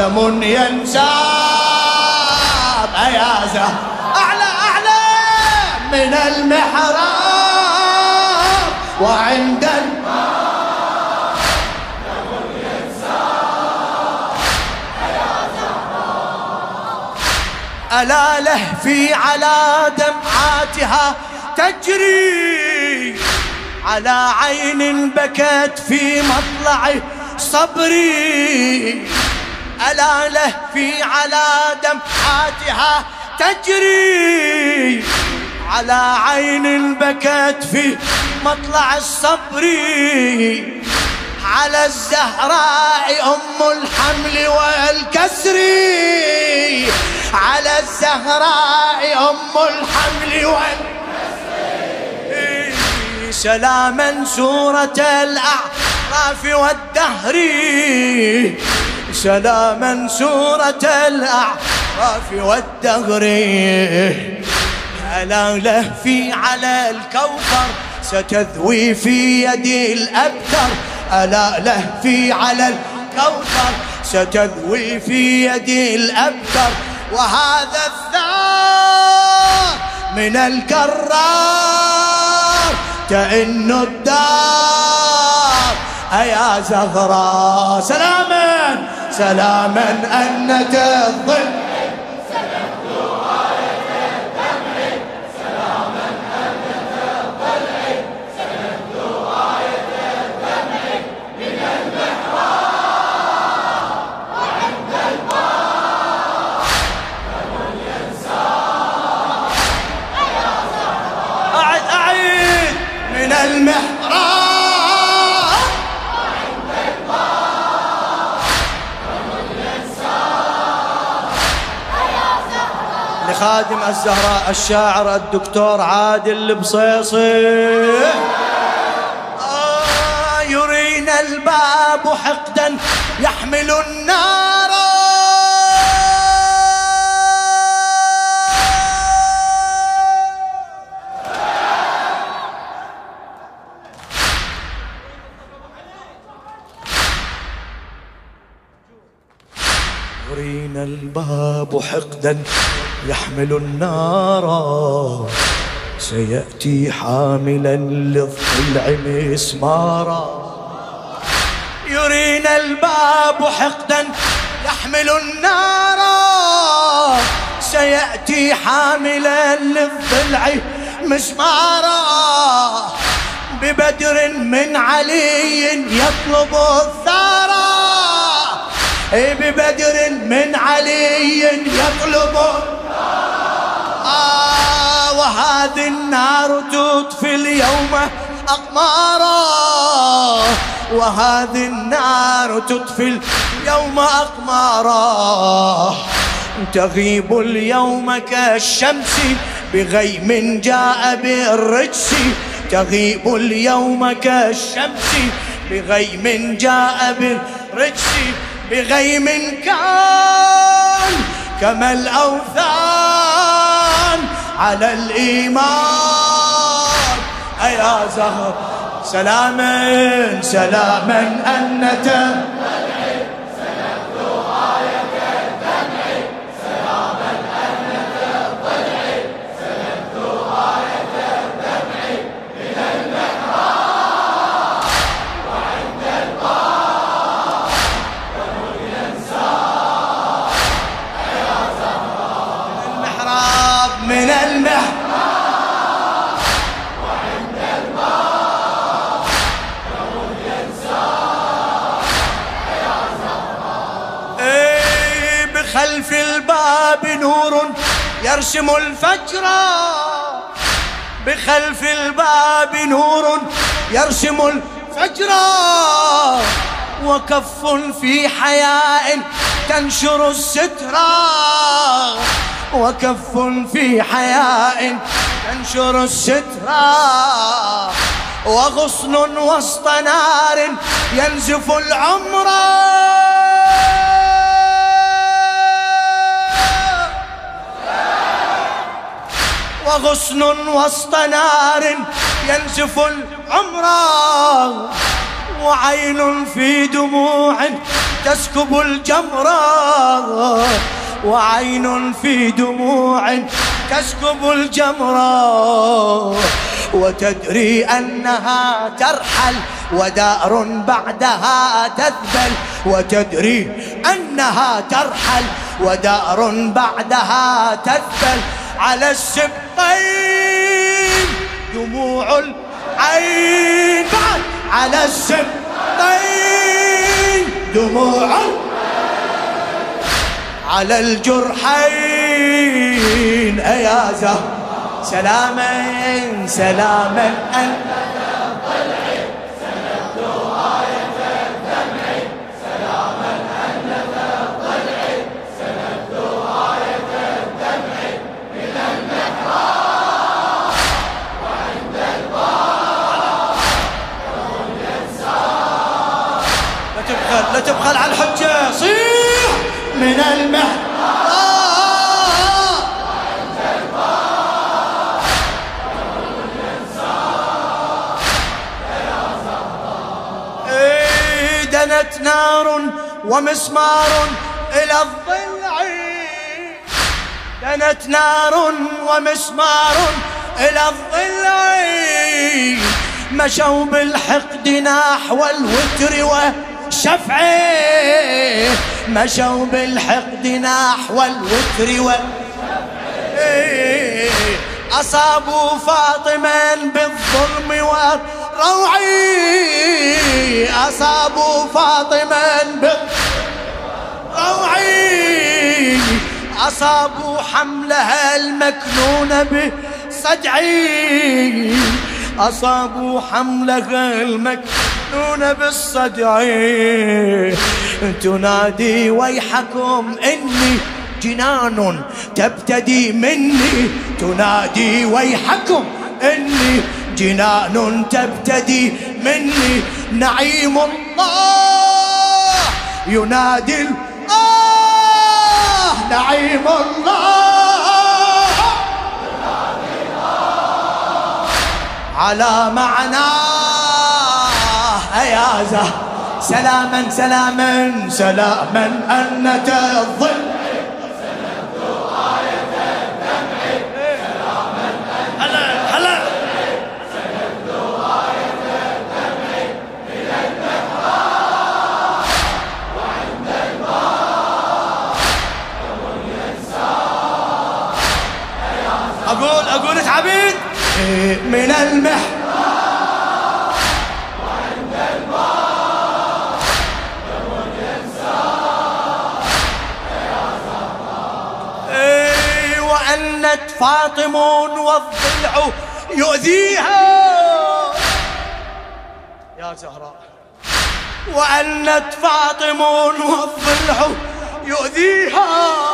دم ينساب. يا زهر أعلى أعلى. من المحراب. وعند ألا لهفي على دمعاتها تجري. على عين بكت في مطلع صبري. ألا لهفي على دمعاتها تجري على عين بكت في مطلع الصبر. على الزهراء أم الحمل والكسر. على الزهراء أم الحمل والكسر. سلاما سورة الأعراف والدهر. سلاما سورة الأعراف والدهر ألا لهفي على الكوثر ستذوي في يدي الأبتر. ألا لهفي على الكوثر ستذوي في يدي الأبتر. وهذا الثار من الكرار تئن الدار. أيا زهراء سلاما سلاما أنت الظل. خادم الزهراء الشاعر الدكتور عادل البصيصي. آه يرينا الباب حقدا يحمل النار. يرينا الباب حقدا يحمل النار. سيأتي حاملا للضلع مسمارا يرينا الباب حقدا يحمل النار. سيأتي حاملا للضلع مسمارا ببدر من علي يطلب الثارا ببدر من علي يطلب آه وهذه النار تطفي اليوم أقمارا. وهذه النار تطفي اليوم أقمارا. تغيب اليوم كالشمس بغيم جاء بالرجس. تغيب اليوم كالشمس بغيم جاء بالرجس. بغيم كان كما الأوثان. على الإيمان. أيا زهر سلاما سلاما أنت. يرسم الفجر بخلف الباب نور يرسم الفجر وكف في حياء تنشر الستر وكف في حياء تنشر الستر وغصن وسط نار ينزف العمر. وغصن وسط نار ينزف العمر وعين في دموع تسكب الجمرة وعين في دموع تسكب الجمرة وتدري أنها ترحل ودار بعدها تذبل وتدري أنها ترحل ودار بعدها تذبل على السبطين. دموع العين. بعد. على السبطين. دموع على الجرحين. يا زهر. سلاما سلاما. أنت ومسمار إلى الضلع. دنت نار ومسمار إلى الضلع. مشوا بالحقد نحو الوتر والشفع مشوا بالحقد نحو الوتر والشفع أصابوا فاطما بالظلم والروع أصابوا فاطما بالروع أصابوا حملها المكنون بصدعي. أصابوا حملها المكنون بالصدع تنادي ويحكم إني جنان تبتدي مني. تنادي ويحكم إني جنان تبتدي مني. نعيم الله ينادي الله نعيم الله. على معناه يا سلاما سلاما سلاما أنت الظل أقول أقول عبيد؟ من المح. إيه، وأنت فاطم والضلع يؤذيها. يا زهراء وأنت فاطم والضلع يؤذيها.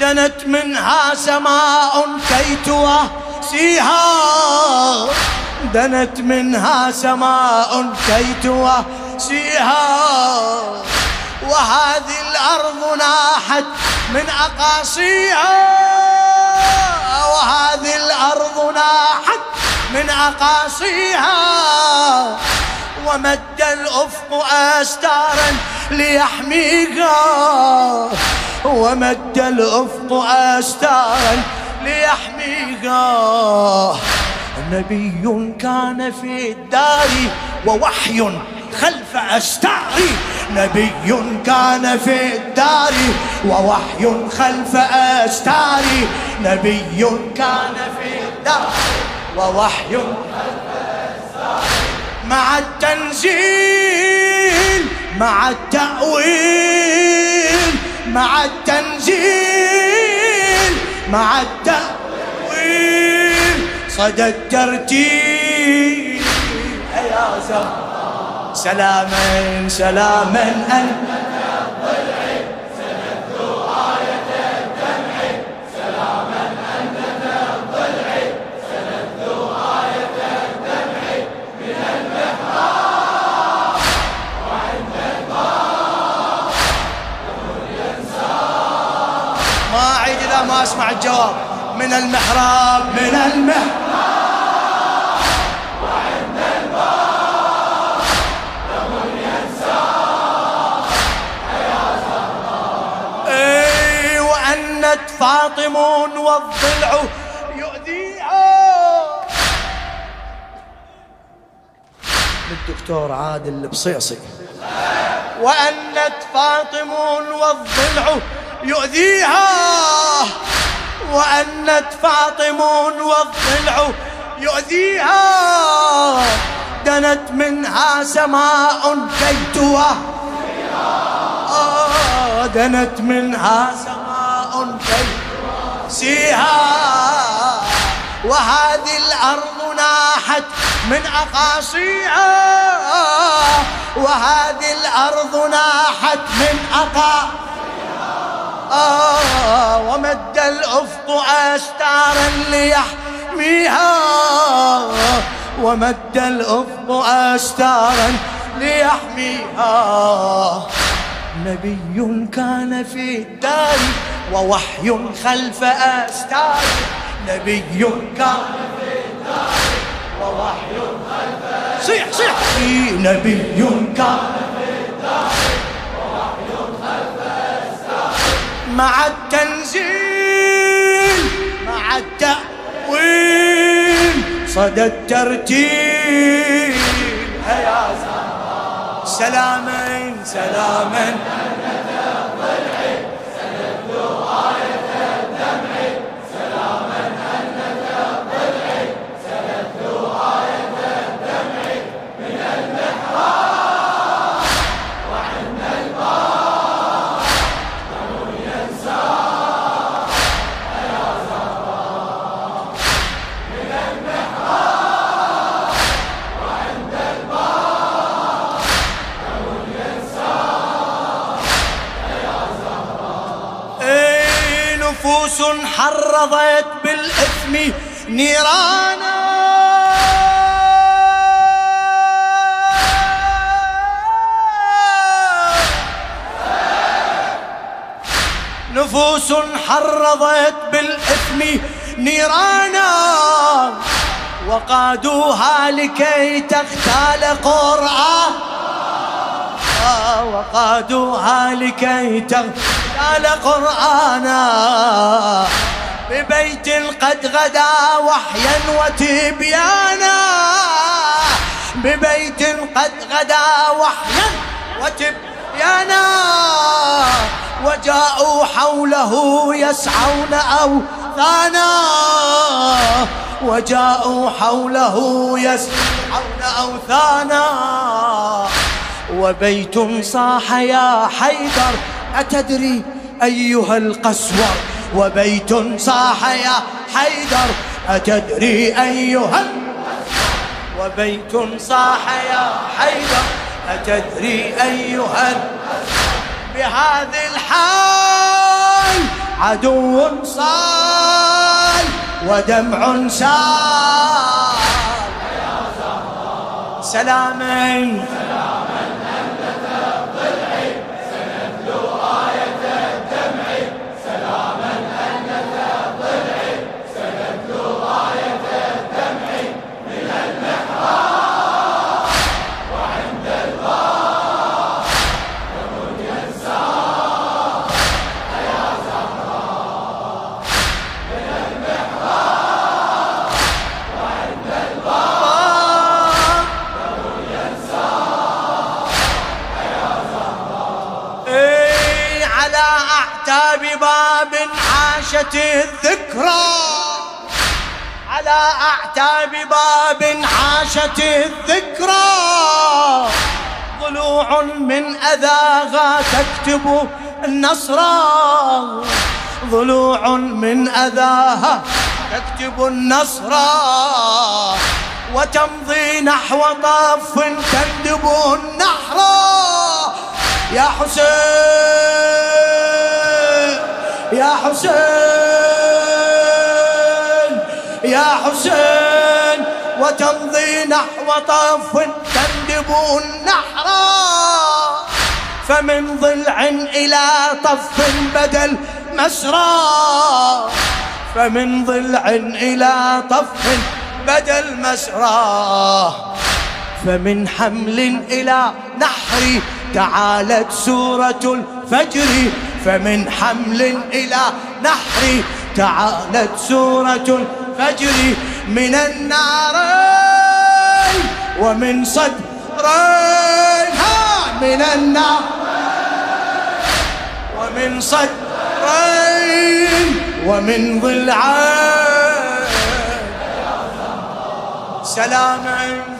دنت منها سماء كي تواسيها دنت منها سماء كي تواسيها وهذه الأرض ناحت من أقاصيها. وهذه الأرض ناحت من أقاصيها. ومد الأفق أستارا ليحميها. ومد الأفق أستارا ليحميها. نبي كان في الدار ووحي خلف أستار نبي كان في الدار ووحي خلف أستار نبي كان في الدار ووحي مع التنزيل مع التأويل. مع التنزيل مع التأويل صدى الترتيل يا زهر سلاما سلاما أنت. ما أعيد إذا ما أسمع الجواب. من المحراب. من المحراب. إيه، فاطم والضلع يؤذيها. للدكتور عادل بصيصي. وأنت فاطم والضلع يؤذيها. وأنت فاطم والضلع يؤذيها. دنت منها سماء كي آه دنت منها سماء كي سيها. وهذه الأرض ناحت من أقاصيها وهذه الأرض ناحت من أقاصيها ومد الأفق أستارا ليحميها ومد الأفق أستارا ليحميها. نبي كان في الدار ووحي خلف أستار. نبي كان في الدار. ووحي خلف أستار صيح صيح. نبي كان في الدار ووحي خلف أستار مع التنزيل مع التأويل صدى الترتيب يا زهراء سلاما سلاما. حرضت بالإثم نيرانا. نفوس حرضت بالإثم نيرانا. وقادوها لكي تغتال قرآن وقادوها لكي تغتال قال قرآنا ببيت قد غدا وحيا وتبيانا. ببيت قد غدا وحيا وتبيانا. وجاءوا حوله يسعون أوثانا. وجاءوا حوله يسعون أوثانا. وبيت صاح يا حيدر أتدري أيها القسور وبيت صاح يا حيدر؟ أتدري أيها وبيت صاح يا حيدر؟ أتدري أيها بهذه الحال عدو صال ودمع سال سلاما. الذكرى على أعتاب باب عاشت الذكرى. ضلوع من أذاها تكتب النصر. ضلوع من أذاها تكتب النصر. وتمضي نحو طف تندب النحر. يا حسين يا حسين. يا حسين وتمضي نحو طف تندب النحر. فمن ضلع إلى طف بدل مسرى. فمن ضلع إلى طف بدل مسرى. فمن حمل إلى نحر تعالت سورة الفجر. فمن حمل إلى نحر تعالت سورة الفجر من النار ومن صدرين. من النار ومن صدرين ومن ضلعين سلاما